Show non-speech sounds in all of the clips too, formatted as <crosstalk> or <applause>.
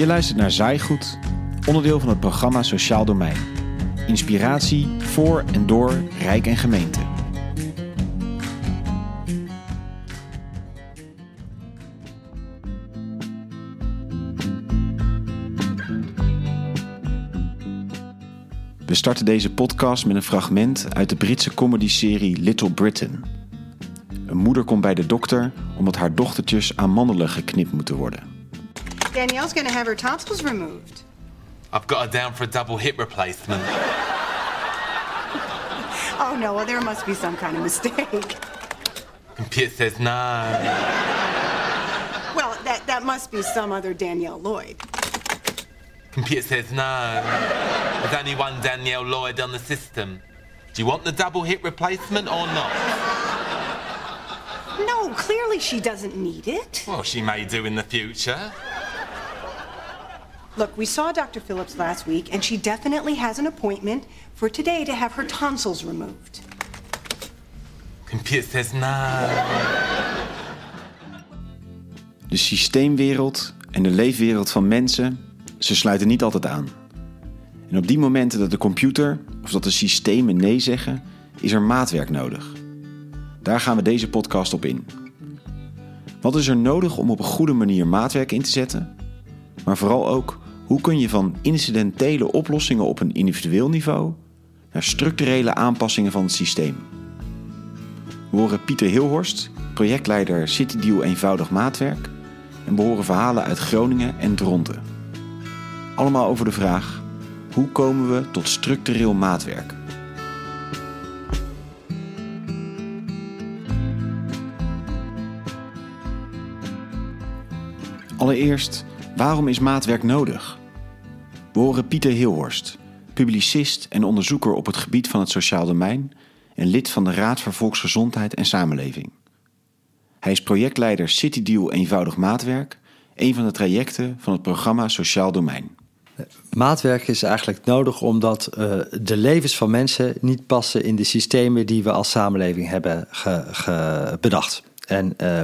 Je luistert naar Zaaigoed, onderdeel van het programma Sociaal Domein. Inspiratie voor en door Rijk en Gemeente. We starten deze podcast met een fragment uit de Britse comedyserie Little Britain. Een moeder komt bij de dokter omdat haar dochtertjes aan mandelen geknipt moeten worden. Danielle's gonna have her tonsils removed. I've got her down for a double hip replacement. <laughs> Oh no, well there must be some kind of mistake. Computer says no. Well, that, that must be some other Danielle Lloyd. Computer says no. There's only one Danielle Lloyd on the system. Do you want the double hip replacement or not? No, clearly she doesn't need it. Well, she may do in the future. Look, we saw Dr. Phillips last week, and she definitely has an appointment for today to have her tonsils removed. Computer says no. De systeemwereld en de leefwereld van mensen, ze sluiten niet altijd aan. En op die momenten dat de computer of dat de systemen nee zeggen, is er maatwerk nodig. Daar gaan we deze podcast op in. Wat is er nodig om op een goede manier maatwerk in te zetten? Maar vooral ook, hoe kun je van incidentele oplossingen op een individueel niveau naar structurele aanpassingen van het systeem? We horen Pieter Hilhorst, projectleider CityDeal Eenvoudig Maatwerk, en we horen verhalen uit Groningen en Dronten. Allemaal over de vraag: hoe komen we tot structureel maatwerk? Allereerst, waarom is maatwerk nodig? We horen Pieter Hilhorst, publicist en onderzoeker op het gebied van het sociaal domein en lid van de Raad voor Volksgezondheid en Samenleving. Hij is projectleider CityDeal Eenvoudig Maatwerk, een van de trajecten van het programma Sociaal Domein. Maatwerk is eigenlijk nodig omdat uh, de levens van mensen niet passen in de systemen die we als samenleving hebben bedacht. En uh,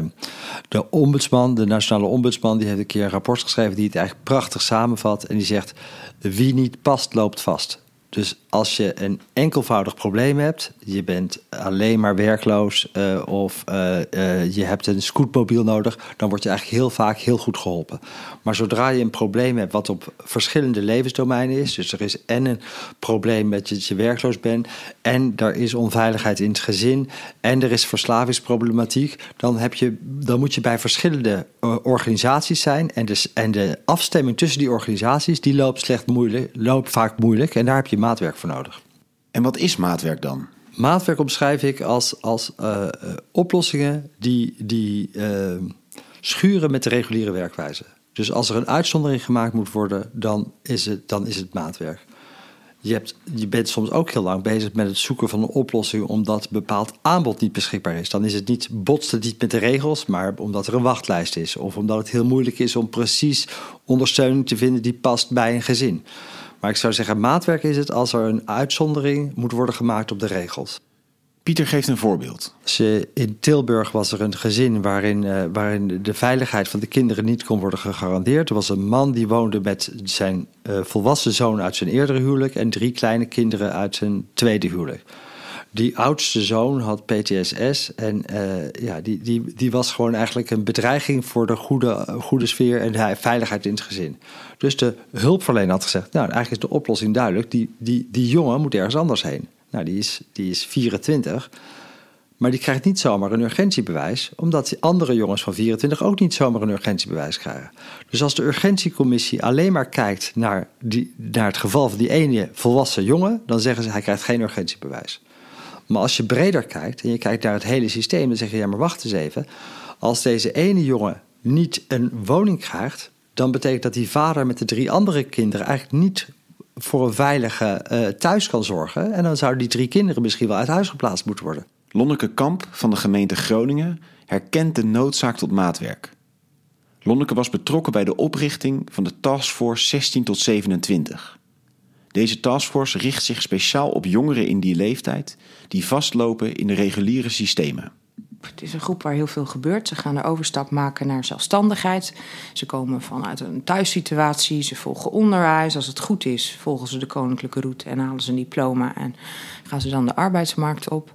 de ombudsman, de nationale ombudsman, die heeft een keer een rapport geschreven die het eigenlijk prachtig samenvat. En die zegt: wie niet past, loopt vast. Dus als je een enkelvoudig probleem hebt, je bent alleen maar werkloos uh, of uh, uh, je hebt een scootmobiel nodig, dan word je eigenlijk heel vaak heel goed geholpen. Maar zodra je een probleem hebt wat op verschillende levensdomeinen is, dus er is en een probleem met dat je werkloos bent, en er is onveiligheid in het gezin, en er is verslavingsproblematiek, dan, heb je, dan moet je bij verschillende organisaties zijn. En, dus, en de afstemming tussen die organisaties, die loopt, slecht moeilijk, loopt vaak moeilijk. En daar heb je maatwerk voor nodig. En wat is maatwerk dan? Maatwerk omschrijf ik als, als uh, oplossingen die, die uh, schuren met de reguliere werkwijze. Dus als er een uitzondering gemaakt moet worden, dan is het, dan is het maatwerk. Je, hebt, je bent soms ook heel lang bezig met het zoeken van een oplossing omdat een bepaald aanbod niet beschikbaar is. Dan is het niet, botst het niet met de regels, maar omdat er een wachtlijst is. Of omdat het heel moeilijk is om precies ondersteuning te vinden die past bij een gezin. Maar ik zou zeggen, maatwerk is het als er een uitzondering moet worden gemaakt op de regels. Pieter geeft een voorbeeld. In Tilburg was er een gezin waarin, uh, waarin de veiligheid van de kinderen niet kon worden gegarandeerd. Er was een man die woonde met zijn uh, volwassen zoon uit zijn eerdere huwelijk en drie kleine kinderen uit zijn tweede huwelijk. Die oudste zoon had PTSS en uh, ja, die, die, die was gewoon eigenlijk een bedreiging voor de goede, goede sfeer en de veiligheid in het gezin. Dus de hulpverlener had gezegd, nou eigenlijk is de oplossing duidelijk, die, die, die jongen moet ergens anders heen. Nou, die is, die is 24, maar die krijgt niet zomaar een urgentiebewijs, omdat die andere jongens van 24 ook niet zomaar een urgentiebewijs krijgen. Dus als de urgentiecommissie alleen maar kijkt naar, die, naar het geval van die ene volwassen jongen, dan zeggen ze hij krijgt geen urgentiebewijs. Maar als je breder kijkt en je kijkt naar het hele systeem, dan zeg je ja, maar wacht eens even. Als deze ene jongen niet een woning krijgt, dan betekent dat die vader met de drie andere kinderen eigenlijk niet voor een veilige uh, thuis kan zorgen. En dan zouden die drie kinderen misschien wel uit huis geplaatst moeten worden. Lonneke Kamp van de gemeente Groningen herkent de noodzaak tot maatwerk. Lonneke was betrokken bij de oprichting van de Taskforce 16 tot 27. Deze taskforce richt zich speciaal op jongeren in die leeftijd die vastlopen in de reguliere systemen. Het is een groep waar heel veel gebeurt. Ze gaan de overstap maken naar zelfstandigheid. Ze komen vanuit een thuissituatie. Ze volgen onderwijs. Als het goed is, volgen ze de koninklijke route en halen ze een diploma en gaan ze dan de arbeidsmarkt op.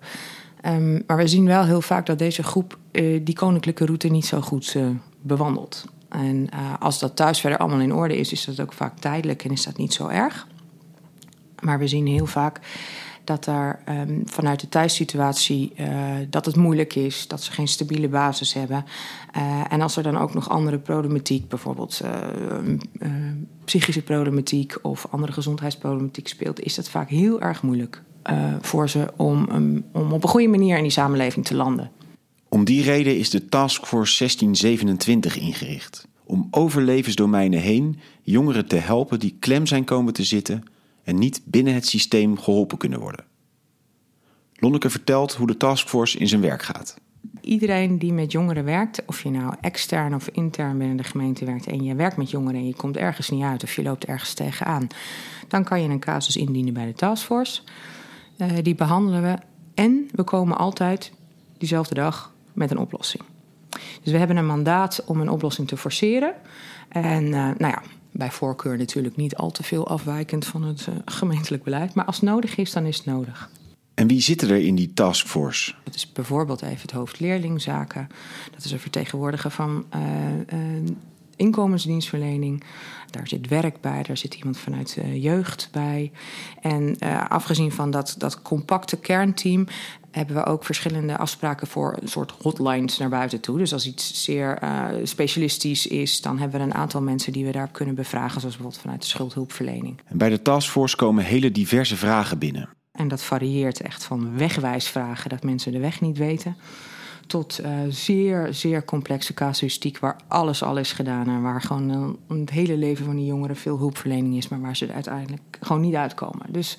Um, maar we zien wel heel vaak dat deze groep uh, die koninklijke route niet zo goed uh, bewandelt. En uh, als dat thuis verder allemaal in orde is, is dat ook vaak tijdelijk en is dat niet zo erg. Maar we zien heel vaak dat daar um, vanuit de thuissituatie uh, dat het moeilijk is, dat ze geen stabiele basis hebben. Uh, en als er dan ook nog andere problematiek, bijvoorbeeld uh, psychische problematiek of andere gezondheidsproblematiek speelt, is dat vaak heel erg moeilijk voor ze om, um, om op een goede manier in die samenleving te landen. Om die reden is de Taskforce 1627 ingericht. Om over levensdomeinen heen jongeren te helpen die klem zijn komen te zitten en niet binnen het systeem geholpen kunnen worden. Lonneke vertelt hoe de taskforce in zijn werk gaat. Iedereen die met jongeren werkt, of je nou extern of intern binnen de gemeente werkt en je werkt met jongeren en je komt ergens niet uit of je loopt ergens tegenaan, dan kan je een casus indienen bij de taskforce. Uh, die behandelen we en we komen altijd diezelfde dag met een oplossing. Dus we hebben een mandaat om een oplossing te forceren. En uh, nou ja, bij voorkeur natuurlijk niet al te veel afwijkend van het uh, gemeentelijk beleid. Maar als het nodig is, dan is het nodig. En wie zitten er in die taskforce? Dat is bijvoorbeeld even het hoofd leerlingzaken. Dat is een vertegenwoordiger van uh, uh, inkomensdienstverlening. Daar zit werk bij, daar zit iemand vanuit uh, jeugd bij. En afgezien van dat, dat compacte kernteam hebben we ook verschillende afspraken voor een soort hotlines naar buiten toe. Dus als iets zeer uh, specialistisch is, dan hebben we een aantal mensen die we daar kunnen bevragen, zoals bijvoorbeeld vanuit de schuldhulpverlening. En bij de taskforce komen hele diverse vragen binnen. En dat varieert echt van wegwijsvragen, dat mensen de weg niet weten, tot uh, zeer, zeer complexe casuïstiek waar alles al is gedaan en waar gewoon uh, het hele leven van die jongeren veel hulpverlening is, maar waar ze er uiteindelijk gewoon niet uitkomen. Dus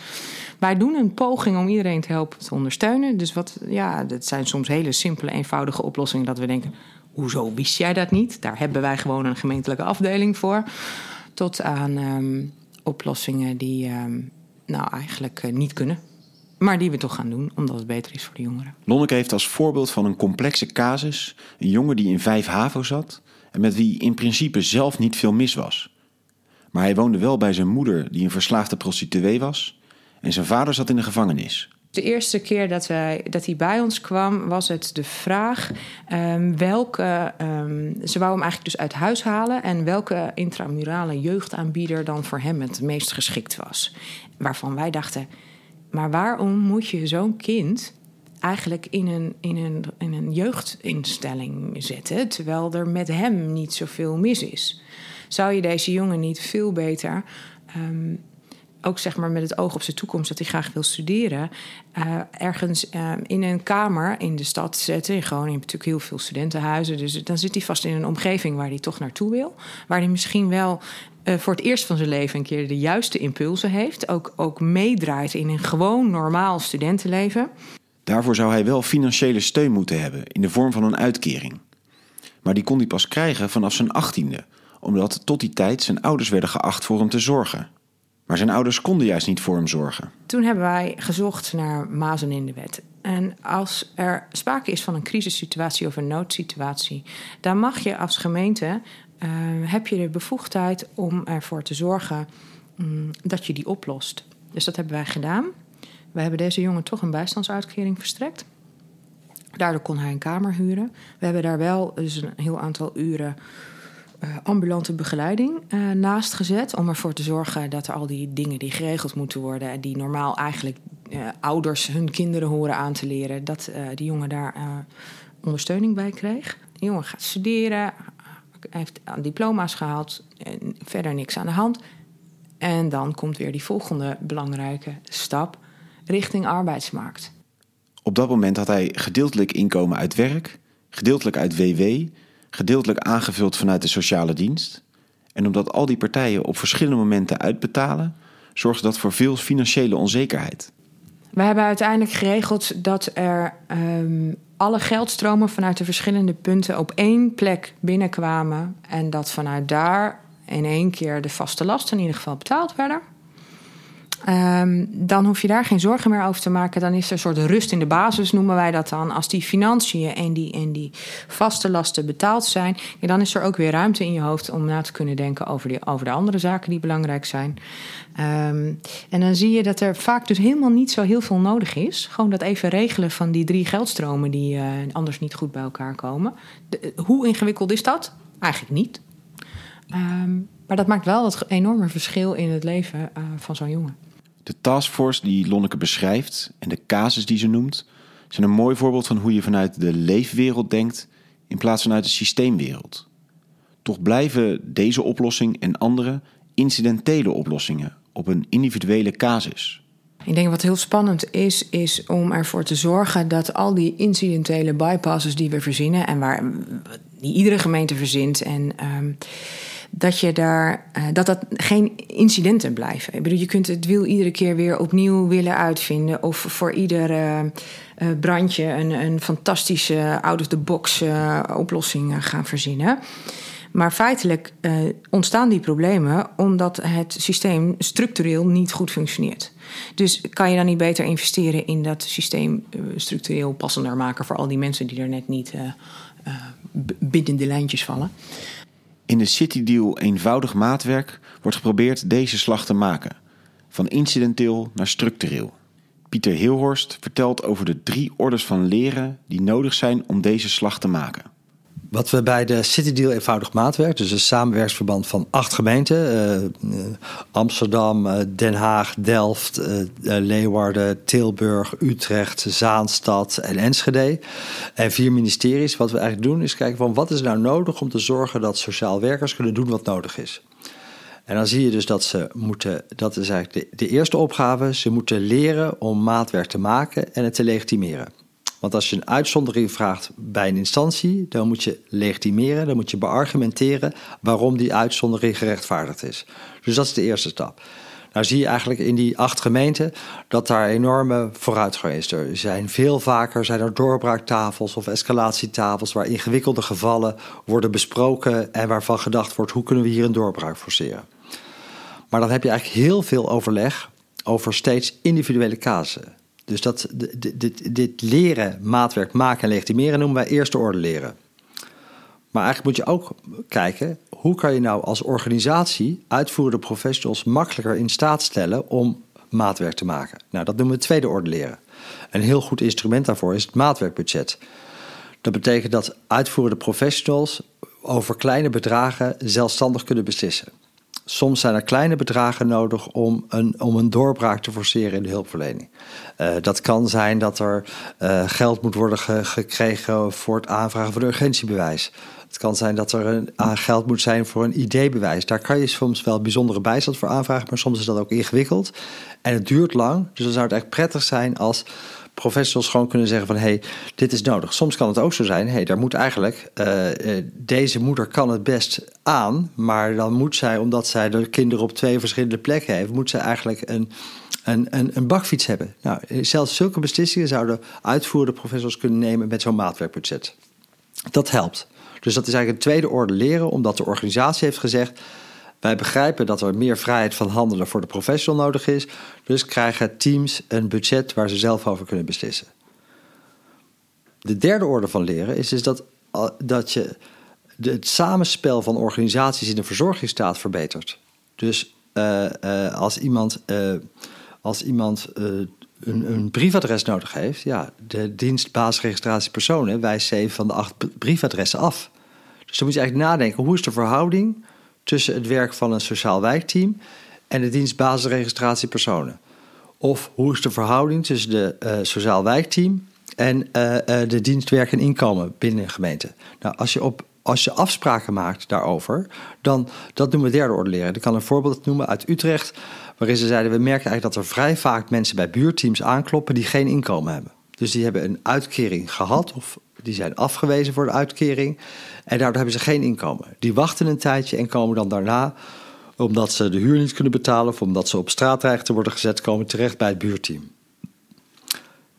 wij doen een poging om iedereen te helpen te ondersteunen. Dus wat, ja, dat zijn soms hele simpele, eenvoudige oplossingen dat we denken, hoezo wist jij dat niet? Daar hebben wij gewoon een gemeentelijke afdeling voor. Tot aan um, oplossingen die um, nou eigenlijk uh, niet kunnen. Maar die we toch gaan doen, omdat het beter is voor de jongeren. Lonneke heeft als voorbeeld van een complexe casus een jongen die in vijf HAVO zat en met wie in principe zelf niet veel mis was. Maar hij woonde wel bij zijn moeder, die een verslaafde prostituee was, en zijn vader zat in de gevangenis. De eerste keer dat, wij, dat hij bij ons kwam, was het de vraag um, welke. Um, ze wou hem eigenlijk dus uit huis halen. En welke intramurale jeugdaanbieder dan voor hem het meest geschikt was. Waarvan wij dachten. Maar waarom moet je zo'n kind eigenlijk in een, in, een, in een jeugdinstelling zetten, terwijl er met hem niet zoveel mis is? Zou je deze jongen niet veel beter, um, ook zeg maar met het oog op zijn toekomst, dat hij graag wil studeren, uh, ergens uh, in een kamer in de stad zetten? In Groningen natuurlijk heel veel studentenhuizen, dus dan zit hij vast in een omgeving waar hij toch naartoe wil, waar hij misschien wel uh, voor het eerst van zijn leven een keer de juiste impulsen heeft. Ook, ook meedraait in een gewoon normaal studentenleven. Daarvoor zou hij wel financiële steun moeten hebben in de vorm van een uitkering. Maar die kon hij pas krijgen vanaf zijn achttiende, omdat tot die tijd zijn ouders werden geacht voor hem te zorgen. Maar zijn ouders konden juist niet voor hem zorgen. Toen hebben wij gezocht naar mazen in de wet. En als er sprake is van een crisissituatie of een noodsituatie, dan mag je als gemeente heb je de bevoegdheid om ervoor te zorgen um, dat je die oplost. Dus dat hebben wij gedaan. We hebben deze jongen toch een bijstandsuitkering verstrekt. Daardoor kon hij een kamer huren. We hebben daar wel dus een heel aantal uren uh, ambulante begeleiding uh, naast gezet. Om ervoor te zorgen dat er al die dingen die geregeld moeten worden. en die normaal eigenlijk ouders hun kinderen horen aan te leren. dat die jongen daar ondersteuning bij kreeg. De jongen gaat studeren, heeft diploma's gehaald, en verder niks aan de hand. En dan komt weer die volgende belangrijke stap richting arbeidsmarkt. Op dat moment had hij gedeeltelijk inkomen uit werk, gedeeltelijk uit WW, gedeeltelijk aangevuld vanuit de sociale dienst. En omdat al die partijen op verschillende momenten uitbetalen, zorgde dat voor veel financiële onzekerheid. We hebben uiteindelijk geregeld dat er um, alle geldstromen vanuit de verschillende punten op één plek binnenkwamen. En dat vanuit daar in één keer de vaste lasten in ieder geval betaald werden. Ehm, dan hoef je daar geen zorgen meer over te maken. Dan is er een soort rust in de basis, noemen wij dat dan. Als die financiën en die, en die vaste lasten betaald zijn, dan is er ook weer ruimte in je hoofd om na te kunnen denken over, die, over de andere zaken die belangrijk zijn. Ehm, en dan zie je dat er vaak dus helemaal niet zo heel veel nodig is. Gewoon dat even regelen van die drie geldstromen die uh, anders niet goed bij elkaar komen. De, hoe ingewikkeld is dat? Eigenlijk niet. Um, maar dat maakt wel het enorme verschil in het leven uh, van zo'n jongen. De taskforce die Lonneke beschrijft en de casus die ze noemt, zijn een mooi voorbeeld van hoe je vanuit de leefwereld denkt in plaats van uit de systeemwereld. Toch blijven deze oplossing en andere incidentele oplossingen op een individuele casus. Ik denk wat heel spannend is, is om ervoor te zorgen dat al die incidentele bypasses die we verzinnen en waar die iedere gemeente verzint en um, dat je daar uh, dat dat geen incidenten blijven. Ik bedoel, je kunt het wiel iedere keer weer opnieuw willen uitvinden of voor ieder uh, uh, brandje een, een fantastische out-of-the-box oplossing gaan verzinnen. Maar feitelijk ontstaan die problemen omdat het systeem structureel niet goed functioneert. Dus kan je dan niet beter investeren in dat systeem structureel passender maken voor al die mensen die er net niet binnen de lijntjes vallen? In de City Deal eenvoudig maatwerk wordt geprobeerd deze slag te maken, van incidenteel naar structureel. Pieter Heelhorst vertelt over de drie orders van leren die nodig zijn om deze slag te maken. Wat we bij de City Deal eenvoudig maatwerk, dus een samenwerksverband van acht gemeenten: uh, Amsterdam, uh, Den Haag, Delft, Leeuwarden, Tilburg, Utrecht, Zaanstad en Enschede. En vier ministeries. Wat we eigenlijk doen is kijken van wat is nou nodig om te zorgen dat sociaal werkers kunnen doen wat nodig is. En dan zie je dus dat ze moeten, dat is eigenlijk de eerste opgave, ze moeten leren om maatwerk te maken en het te legitimeren. Want als je een uitzondering vraagt bij een instantie, dan moet je legitimeren, dan moet je beargumenteren waarom die uitzondering gerechtvaardigd is. Dus dat is de eerste stap. Nou zie je eigenlijk in die acht gemeenten dat daar enorme vooruitgang is. Er zijn veel vaker zijn er doorbraaktafels of escalatietafels waar ingewikkelde gevallen worden besproken en waarvan gedacht wordt hoe kunnen we hier een doorbraak forceren. Maar dan heb je eigenlijk heel veel overleg over steeds individuele casussen. Dus dat, dit, dit leren, maatwerk maken en legitimeren noemen wij eerste orde leren. Maar eigenlijk moet je ook kijken, hoe kan je nou als organisatie uitvoerende professionals makkelijker in staat stellen om maatwerk te maken? Nou, dat noemen we tweede orde leren. Een heel goed instrument daarvoor is het maatwerkbudget. Dat betekent dat uitvoerende professionals over kleine bedragen zelfstandig kunnen beslissen. Soms zijn er kleine bedragen nodig om een, om een doorbraak te forceren in de hulpverlening. Uh, dat kan zijn dat er uh, geld moet worden ge gekregen voor het aanvragen van een urgentiebewijs. Het kan zijn dat er een, uh, geld moet zijn voor een ID-bewijs. Daar kan je soms wel bijzondere bijstand voor aanvragen, maar soms is dat ook ingewikkeld. En het duurt lang, dus dan zou het echt prettig zijn als professionals gewoon kunnen zeggen van... hey, dit is nodig. Soms kan het ook zo zijn, hé, hey, daar moet eigenlijk... Uh, deze moeder kan het best aan, maar dan moet zij... omdat zij de kinderen op twee verschillende plekken heeft... moet zij eigenlijk een, een, een, een bakfiets hebben. Nou, zelfs zulke beslissingen zouden uitvoerende professionals kunnen nemen... met zo'n maatwerkbudget. Dat helpt. Dus dat is eigenlijk een tweede orde leren, omdat de organisatie heeft gezegd... Wij begrijpen dat er meer vrijheid van handelen voor de professional nodig is. Dus krijgen teams een budget waar ze zelf over kunnen beslissen. De derde orde van leren is, is dat, dat je het samenspel van organisaties in de verzorgingsstaat verbetert. Dus uh, uh, als iemand, uh, als iemand een, een, briefadres nodig heeft, ja, de dienst basisregistratie personen wijst zeven van de acht briefadressen af. Dus dan moet je eigenlijk nadenken: hoe is de verhouding tussen het werk van een sociaal wijkteam en de dienst? Of hoe is de verhouding tussen de uh, sociaal wijkteam en uh, uh, de dienst werk en inkomen binnen een gemeente? Nou, als je, op, als je afspraken maakt daarover, dan dat noemen we derde orde leren. Ik kan een voorbeeld noemen uit Utrecht, waarin ze zeiden: we merken eigenlijk dat er vrij vaak mensen bij buurteams aankloppen die geen inkomen hebben. Dus die hebben een uitkering gehad of die zijn afgewezen voor de uitkering. En daardoor hebben ze geen inkomen. Die wachten een tijdje en komen dan daarna, omdat ze de huur niet kunnen betalen of omdat ze op straat dreigen te worden gezet, komen terecht bij het buurteam.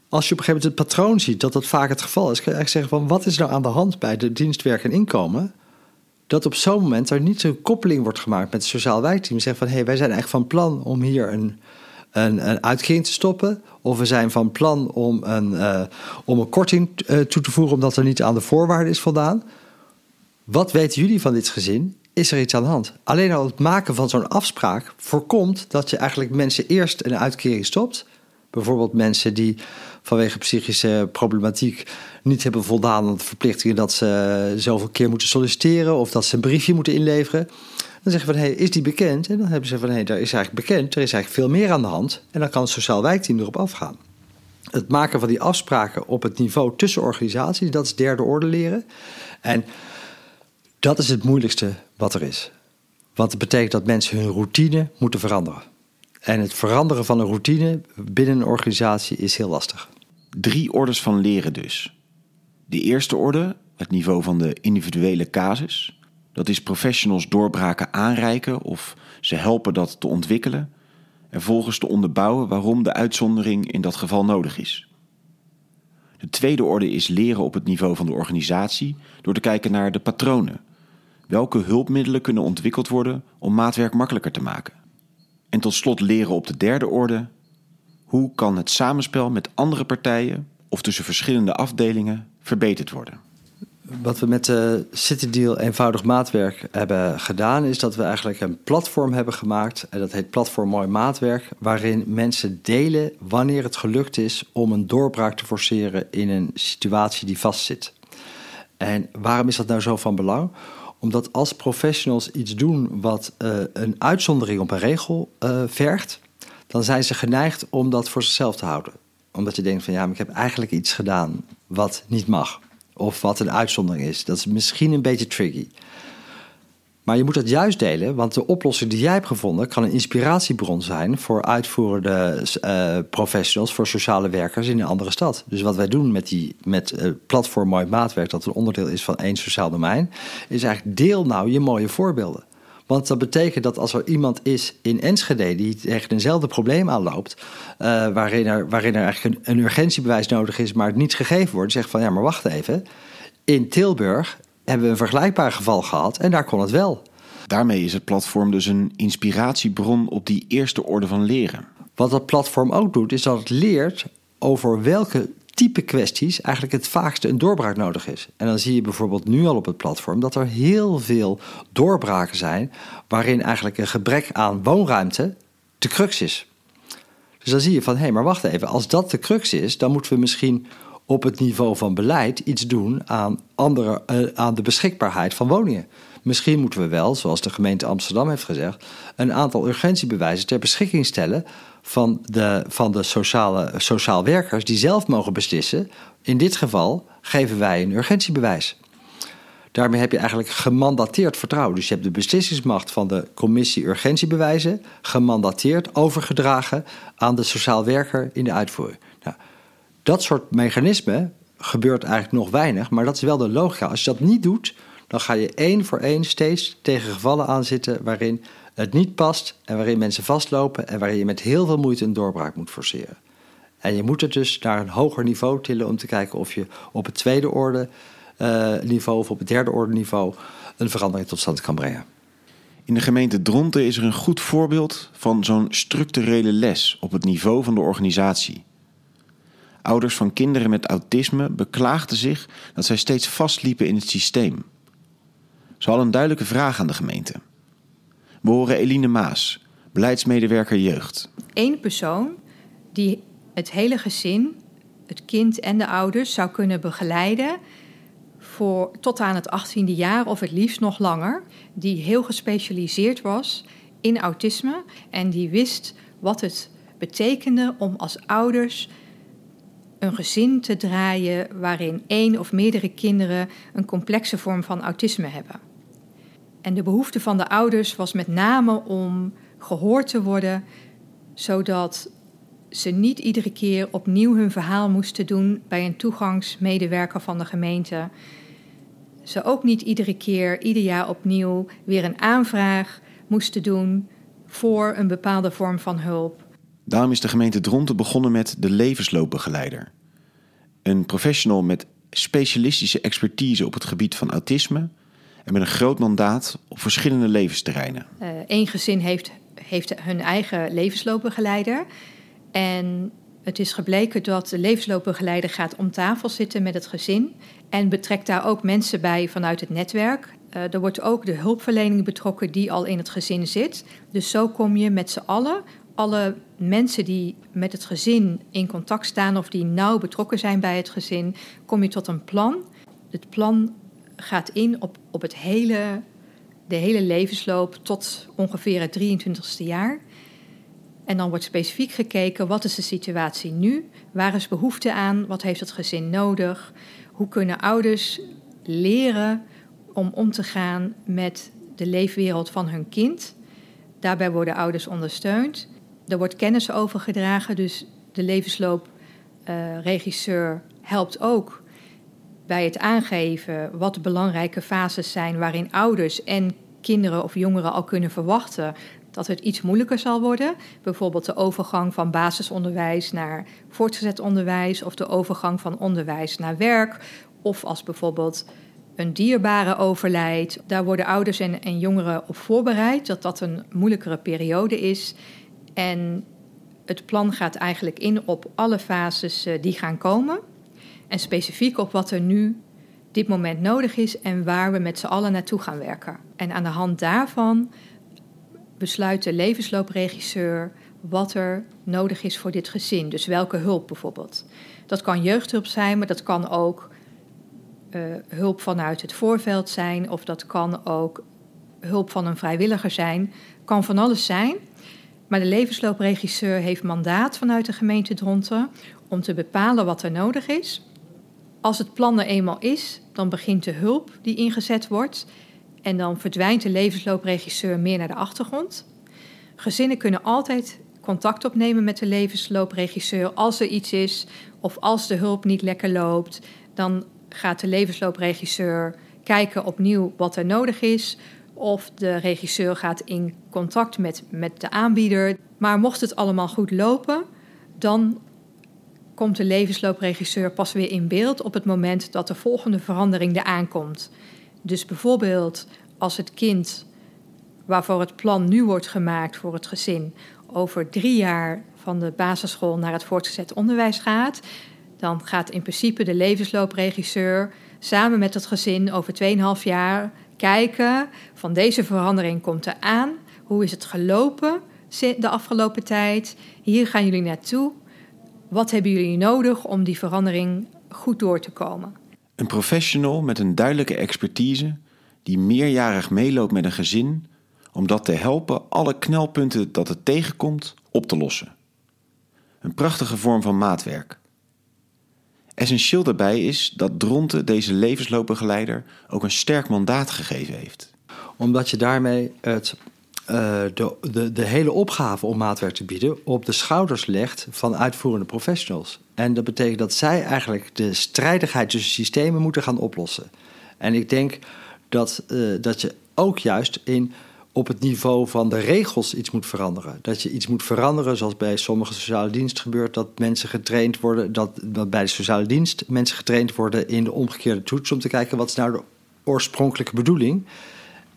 Als je op een gegeven moment het patroon ziet dat dat vaak het geval is, kan je eigenlijk zeggen van wat is nou aan de hand bij de dienstwerk en inkomen? Dat op zo'n moment er niet zo'n koppeling wordt gemaakt met het sociaal wijkteam. Zeggen van hé, hey, wij zijn eigenlijk van plan om hier een, een, uitkering te stoppen. Of we zijn van plan om een, uh, om een korting uh, toe te voegen omdat er niet aan de voorwaarden is voldaan. Wat weten jullie van dit gezin? Is er iets aan de hand? Alleen al het maken van zo'n afspraak voorkomt dat je eigenlijk mensen eerst een uitkering stopt. Bijvoorbeeld mensen die vanwege psychische problematiek niet hebben voldaan aan de verplichtingen dat ze zoveel keer moeten solliciteren of dat ze een briefje moeten inleveren. Dan zeggen van, hey, is die bekend? En dan hebben ze van, hé, hey, daar is eigenlijk bekend, er is eigenlijk veel meer aan de hand. En dan kan het sociaal wijkteam erop afgaan. Het maken van die afspraken op het niveau tussen organisaties, dat is derde orde leren. En dat is het moeilijkste wat er is. Want het betekent dat mensen hun routine moeten veranderen. En het veranderen van een routine binnen een organisatie is heel lastig. Drie orders van leren dus. De eerste orde, het niveau van de individuele casus. Dat is professionals doorbraken aanreiken of ze helpen dat te ontwikkelen. En volgens te onderbouwen waarom de uitzondering in dat geval nodig is. De tweede orde is leren op het niveau van de organisatie door te kijken naar de patronen. Welke hulpmiddelen kunnen ontwikkeld worden om maatwerk makkelijker te maken? En tot slot leren op de derde orde. Hoe kan het samenspel met andere partijen of tussen verschillende afdelingen verbeterd worden? Wat we met de City Deal eenvoudig maatwerk hebben gedaan, is dat we eigenlijk een platform hebben gemaakt. En dat heet Platform Mooi Maatwerk, waarin mensen delen wanneer het gelukt is om een doorbraak te forceren in een situatie die vastzit. En waarom is dat nou zo van belang? Omdat als professionals iets doen wat uh, een uitzondering op een regel uh, vergt, dan zijn ze geneigd om dat voor zichzelf te houden. Omdat je denkt van ja, maar ik heb eigenlijk iets gedaan wat niet mag. Of wat een uitzondering is. Dat is misschien een beetje tricky. Maar je moet het juist delen, want de oplossing die jij hebt gevonden kan een inspiratiebron zijn voor uitvoerende uh, professionals, voor sociale werkers in een andere stad. Dus wat wij doen met, die, met uh, platform Mooi Maatwerk, dat een onderdeel is van één sociaal domein, is eigenlijk deel nou je mooie voorbeelden. Want dat betekent dat als er iemand is in Enschede die tegen eenzelfde probleem aanloopt, uh, waarin, er, waarin er eigenlijk een, een, urgentiebewijs nodig is, maar het niet gegeven wordt, zegt van ja, maar wacht even. In Tilburg hebben we een vergelijkbaar geval gehad en daar kon het wel. Daarmee is het platform dus een inspiratiebron op die eerste orde van leren. Wat dat platform ook doet, is dat het leert over welke type kwesties eigenlijk het vaakste een doorbraak nodig is. En dan zie je bijvoorbeeld nu al op het platform dat er heel veel doorbraken zijn waarin eigenlijk een gebrek aan woonruimte de crux is. Dus dan zie je van hé, hey, maar wacht even, als dat de crux is, dan moeten we misschien op het niveau van beleid iets doen aan, andere, uh, aan de beschikbaarheid van woningen. Misschien moeten we wel, zoals de gemeente Amsterdam heeft gezegd, een aantal urgentiebewijzen ter beschikking stellen van de, van de sociale, sociaal werkers die zelf mogen beslissen. In dit geval geven wij een urgentiebewijs. Daarmee heb je eigenlijk gemandateerd vertrouwen. Dus je hebt de beslissingsmacht van de commissie urgentiebewijzen gemandateerd overgedragen aan de sociaal werker in de uitvoering. Nou, dat soort mechanismen gebeurt eigenlijk nog weinig, maar dat is wel de logica. Als je dat niet doet, dan ga je één voor één steeds tegen gevallen aanzitten waarin het niet past en waarin mensen vastlopen en waarin je met heel veel moeite een doorbraak moet forceren. En je moet het dus naar een hoger niveau tillen om te kijken of je op het tweede orde uh, niveau of op het derde orde niveau een verandering tot stand kan brengen. In de gemeente Dronten is er een goed voorbeeld van zo'n structurele les op het niveau van de organisatie. Ouders van kinderen met autisme beklaagden zich dat zij steeds vastliepen in het systeem. Ze hadden een duidelijke vraag aan de gemeente. We horen Eline Maas, beleidsmedewerker jeugd. Eén persoon die het hele gezin, het kind en de ouders zou kunnen begeleiden voor tot aan het 18e jaar of het liefst nog langer, die heel gespecialiseerd was in autisme en die wist wat het betekende om als ouders een gezin te draaien waarin één of meerdere kinderen een complexe vorm van autisme hebben. En de behoefte van de ouders was met name om gehoord te worden, zodat ze niet iedere keer opnieuw hun verhaal moesten doen bij een toegangsmedewerker van de gemeente. Ze ook niet iedere keer, ieder jaar opnieuw, weer een aanvraag moesten doen voor een bepaalde vorm van hulp. Daarom is de gemeente Dronten begonnen met de levensloopbegeleider. Een professional met specialistische expertise op het gebied van autisme en met een groot mandaat op verschillende levensterreinen. Eén uh, gezin heeft heeft hun eigen levensloopbegeleider. En het is gebleken dat de levensloopbegeleider gaat om tafel zitten met het gezin en betrekt daar ook mensen bij vanuit het netwerk. Uh, er wordt ook de hulpverlening betrokken die al in het gezin zit. Dus zo kom je met z'n allen, alle mensen die met het gezin in contact staan of die nauw betrokken zijn bij het gezin, kom je tot een plan. Het plan gaat in op, op het hele, de hele levensloop tot ongeveer het 23ste jaar. En dan wordt specifiek gekeken wat is de situatie nu, waar is behoefte aan, wat heeft het gezin nodig, hoe kunnen ouders leren om om te gaan met de leefwereld van hun kind. Daarbij worden ouders ondersteund. Er wordt kennis overgedragen, dus de levensloopregisseur uh, helpt ook bij het aangeven wat de belangrijke fases zijn waarin ouders en kinderen of jongeren al kunnen verwachten dat het iets moeilijker zal worden. Bijvoorbeeld de overgang van basisonderwijs naar voortgezet onderwijs of de overgang van onderwijs naar werk. Of als bijvoorbeeld een dierbare overlijdt. Daar worden ouders en, en jongeren op voorbereid dat dat een moeilijkere periode is. En het plan gaat eigenlijk in op alle fases uh, die gaan komen. En specifiek op wat er nu dit moment nodig is en waar we met z'n allen naartoe gaan werken. En aan de hand daarvan besluit de levensloopregisseur wat er nodig is voor dit gezin. Dus welke hulp bijvoorbeeld. Dat kan jeugdhulp zijn, maar dat kan ook uh, hulp vanuit het voorveld zijn, of dat kan ook hulp van een vrijwilliger zijn. Kan van alles zijn. Maar de levensloopregisseur heeft mandaat vanuit de gemeente Dronten om te bepalen wat er nodig is. Als het plan er eenmaal is, dan begint de hulp die ingezet wordt en dan verdwijnt de levensloopregisseur meer naar de achtergrond. Gezinnen kunnen altijd contact opnemen met de levensloopregisseur als er iets is of als de hulp niet lekker loopt. Dan gaat de levensloopregisseur kijken opnieuw wat er nodig is. Of de regisseur gaat in contact met, met de aanbieder. Maar mocht het allemaal goed lopen, dan komt de levensloopregisseur pas weer in beeld op het moment dat de volgende verandering er aankomt. Dus bijvoorbeeld als het kind waarvoor het plan nu wordt gemaakt voor het gezin over drie jaar van de basisschool naar het voortgezet onderwijs gaat, dan gaat in principe de levensloopregisseur samen met het gezin over 2,5 jaar kijken van deze verandering komt er aan. Hoe is het gelopen de afgelopen tijd? Hier gaan jullie naartoe. Wat hebben jullie nodig om die verandering goed door te komen? Een professional met een duidelijke expertise die meerjarig meeloopt met een gezin om dat te helpen alle knelpunten dat het tegenkomt op te lossen. Een prachtige vorm van maatwerk. Essentieel daarbij is dat Dronte deze levensloopbegeleider ook een sterk mandaat gegeven heeft. Omdat je daarmee het, de, de, de hele opgave om maatwerk te bieden op de schouders legt van uitvoerende professionals. En dat betekent dat zij eigenlijk de strijdigheid tussen systemen moeten gaan oplossen. En ik denk dat, uh, dat je ook juist in op het niveau van de regels iets moet veranderen. Dat je iets moet veranderen, zoals bij sommige sociale diensten gebeurt, dat mensen getraind worden, dat, dat bij de sociale dienst mensen getraind worden in de omgekeerde toets om te kijken wat is nou de oorspronkelijke bedoeling.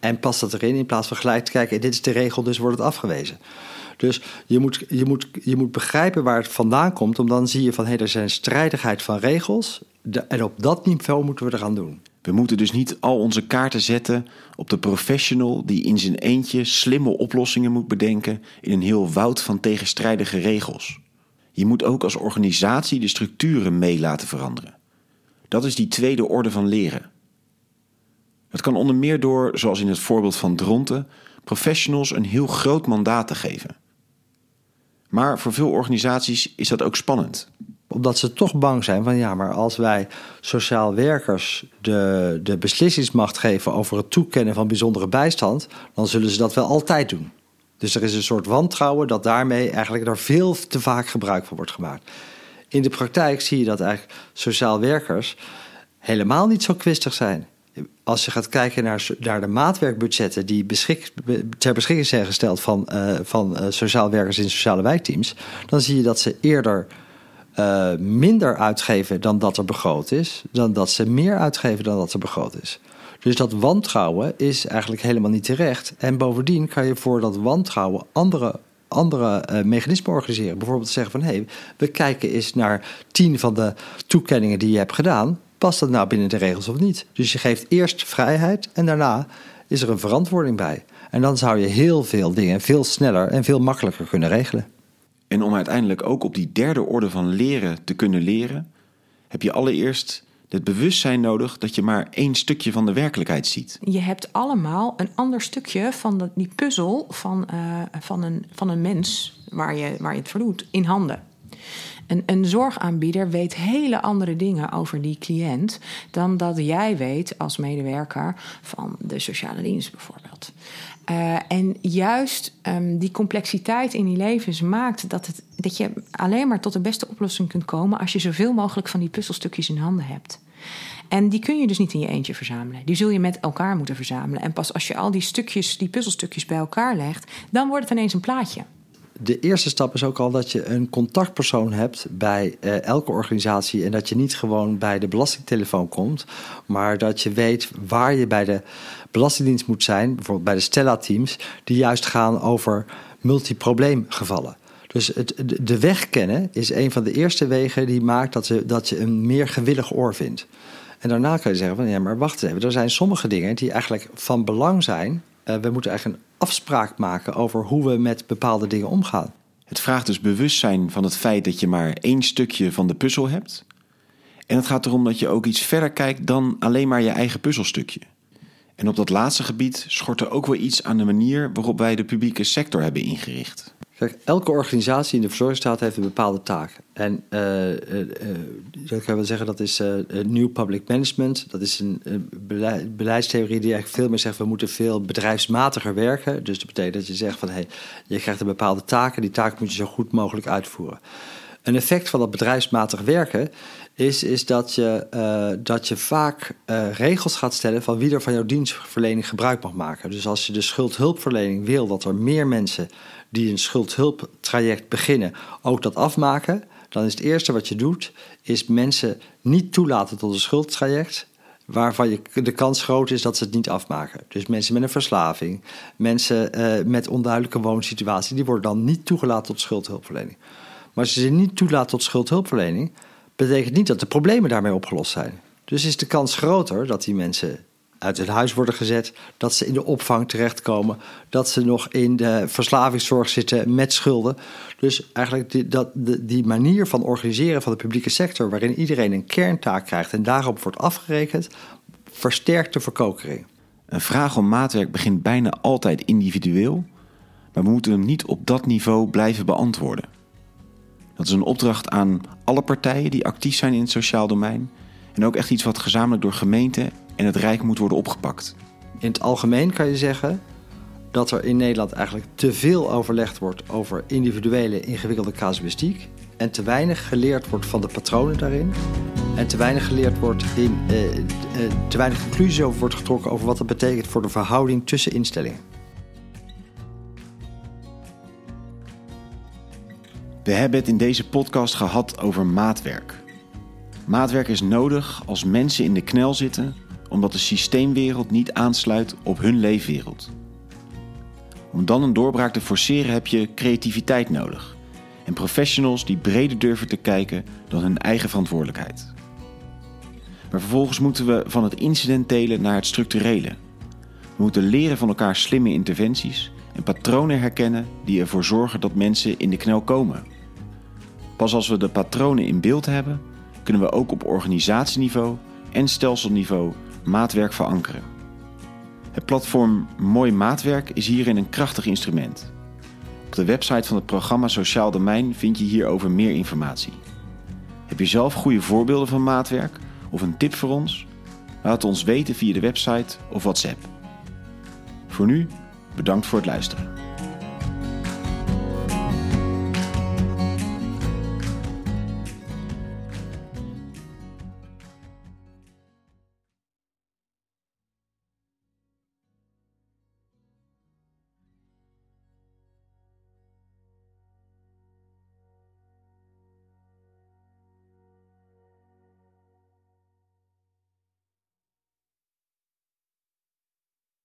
En past dat erin in plaats van gelijk te kijken, dit is de regel, dus wordt het afgewezen. Dus je moet, je, moet, je moet begrijpen waar het vandaan komt, om dan zie je van hé, hey, er zijn strijdigheid van regels. en op dat niveau moeten we eraan doen. We moeten dus niet al onze kaarten zetten op de professional die in zijn eentje slimme oplossingen moet bedenken in een heel woud van tegenstrijdige regels. Je moet ook als organisatie de structuren mee laten veranderen. Dat is die tweede orde van leren. Het kan onder meer door, zoals in het voorbeeld van Dronten, professionals een heel groot mandaat te geven. Maar voor veel organisaties is dat ook spannend omdat ze toch bang zijn van ja, maar als wij sociaal werkers de, de beslissingsmacht geven over het toekennen van bijzondere bijstand, dan zullen ze dat wel altijd doen. Dus er is een soort wantrouwen dat daarmee eigenlijk er veel te vaak gebruik van wordt gemaakt. In de praktijk zie je dat eigenlijk sociaal werkers helemaal niet zo kwistig zijn. Als je gaat kijken naar, de maatwerkbudgetten die beschik, ter beschikking zijn gesteld van, uh, van uh, sociaal werkers in sociale wijkteams, dan zie je dat ze eerder eh, minder uitgeven dan dat er begroot is, dan dat ze meer uitgeven dan dat er begroot is. Dus dat wantrouwen is eigenlijk helemaal niet terecht. En bovendien kan je voor dat wantrouwen andere, andere mechanismen organiseren. Bijvoorbeeld zeggen van hé, hey, we kijken eens naar tien van de toekenningen die je hebt gedaan. Past dat nou binnen de regels of niet? Dus je geeft eerst vrijheid en daarna is er een verantwoording bij. En dan zou je heel veel dingen veel sneller en veel makkelijker kunnen regelen. En om uiteindelijk ook op die derde orde van leren te kunnen leren, heb je allereerst het bewustzijn nodig dat je maar één stukje van de werkelijkheid ziet. Je hebt allemaal een ander stukje van de, die puzzel van, uh, van, een, van een mens waar je, waar je het verdoet in handen. Een, een zorgaanbieder weet hele andere dingen over die cliënt dan dat jij weet als medewerker van de sociale dienst bijvoorbeeld. Uh, en juist um, die complexiteit in die levens maakt dat, het, dat je alleen maar tot de beste oplossing kunt komen als je zoveel mogelijk van die puzzelstukjes in handen hebt. En die kun je dus niet in je eentje verzamelen. Die zul je met elkaar moeten verzamelen. En pas als je al die stukjes, die puzzelstukjes bij elkaar legt, dan wordt het ineens een plaatje de eerste stap is ook al dat je een contactpersoon hebt bij uh, elke organisatie. En dat je niet gewoon bij de belastingtelefoon komt, maar dat je weet waar je bij de Belastingdienst moet zijn, bijvoorbeeld bij de Stella-teams, die juist gaan over multiprobleemgevallen. Dus het, de weg kennen is een van de eerste wegen die maakt dat, je, dat je een meer gewillig oor vindt. En daarna kan je zeggen van ja, maar wacht even, er zijn sommige dingen die eigenlijk van belang zijn. Uh, we moeten eigenlijk een afspraak maken over hoe we met bepaalde dingen omgaan. Het vraagt dus bewustzijn van het feit dat je maar één stukje van de puzzel hebt. En het gaat erom dat je ook iets verder kijkt dan alleen maar je eigen puzzelstukje. En op dat laatste gebied schort er ook wel iets aan de manier waarop wij de publieke sector hebben ingericht. Kijk, elke organisatie in de verzorgingsstaat heeft een bepaalde taak. En uh, uh, dat kan wel zeggen, dat is New Public Management. Dat is een beleidstheorie die eigenlijk veel meer zegt... we moeten veel bedrijfsmatiger werken. Dus dat betekent dat je zegt van... Hey, je krijgt een bepaalde taak en die taak moet je zo goed mogelijk uitvoeren. Een effect van dat bedrijfsmatig werken is, is dat, je, uh, dat je vaak uh, regels gaat stellen van wie er van jouw dienstverlening gebruik mag maken. Dus als je de schuldhulpverlening wil dat er meer mensen die een schuldhulptraject beginnen ook dat afmaken, dan is het eerste wat je doet, is mensen niet toelaten tot een schuldtraject. Waarvan je, de kans groot is dat ze het niet afmaken. Dus mensen met een verslaving, mensen uh, met onduidelijke woonsituatie, die worden dan niet toegelaten tot schuldhulpverlening. Maar als je ze niet toelaat tot schuldhulpverlening, betekent niet dat de problemen daarmee opgelost zijn. Dus is de kans groter dat die mensen uit hun huis worden gezet, dat ze in de opvang terechtkomen, dat ze nog in de verslavingszorg zitten met schulden. Dus eigenlijk die, dat, die manier van organiseren van de publieke sector, waarin iedereen een kerntaak krijgt en daarop wordt afgerekend, versterkt de verkokering. Een vraag om maatwerk begint bijna altijd individueel, maar we moeten hem niet op dat niveau blijven beantwoorden. Dat is een opdracht aan alle partijen die actief zijn in het sociaal domein. En ook echt iets wat gezamenlijk door gemeenten en het Rijk moet worden opgepakt. In het algemeen kan je zeggen dat er in Nederland eigenlijk te veel overlegd wordt over individuele ingewikkelde casuïstiek. En te weinig geleerd wordt van de patronen daarin. En te weinig geleerd wordt in. Eh, eh, te weinig conclusies over wordt getrokken over wat dat betekent voor de verhouding tussen instellingen. We hebben het in deze podcast gehad over maatwerk. Maatwerk is nodig als mensen in de knel zitten omdat de systeemwereld niet aansluit op hun leefwereld. Om dan een doorbraak te forceren heb je creativiteit nodig en professionals die breder durven te kijken dan hun eigen verantwoordelijkheid. Maar vervolgens moeten we van het incidentele naar het structurele. We moeten leren van elkaar slimme interventies en patronen herkennen die ervoor zorgen dat mensen in de knel komen. Pas als we de patronen in beeld hebben, kunnen we ook op organisatieniveau en stelselniveau maatwerk verankeren. Het platform Mooi Maatwerk is hierin een krachtig instrument. Op de website van het programma Sociaal Domein vind je hierover meer informatie. Heb je zelf goede voorbeelden van maatwerk of een tip voor ons? Laat het ons weten via de website of WhatsApp. Voor nu, bedankt voor het luisteren.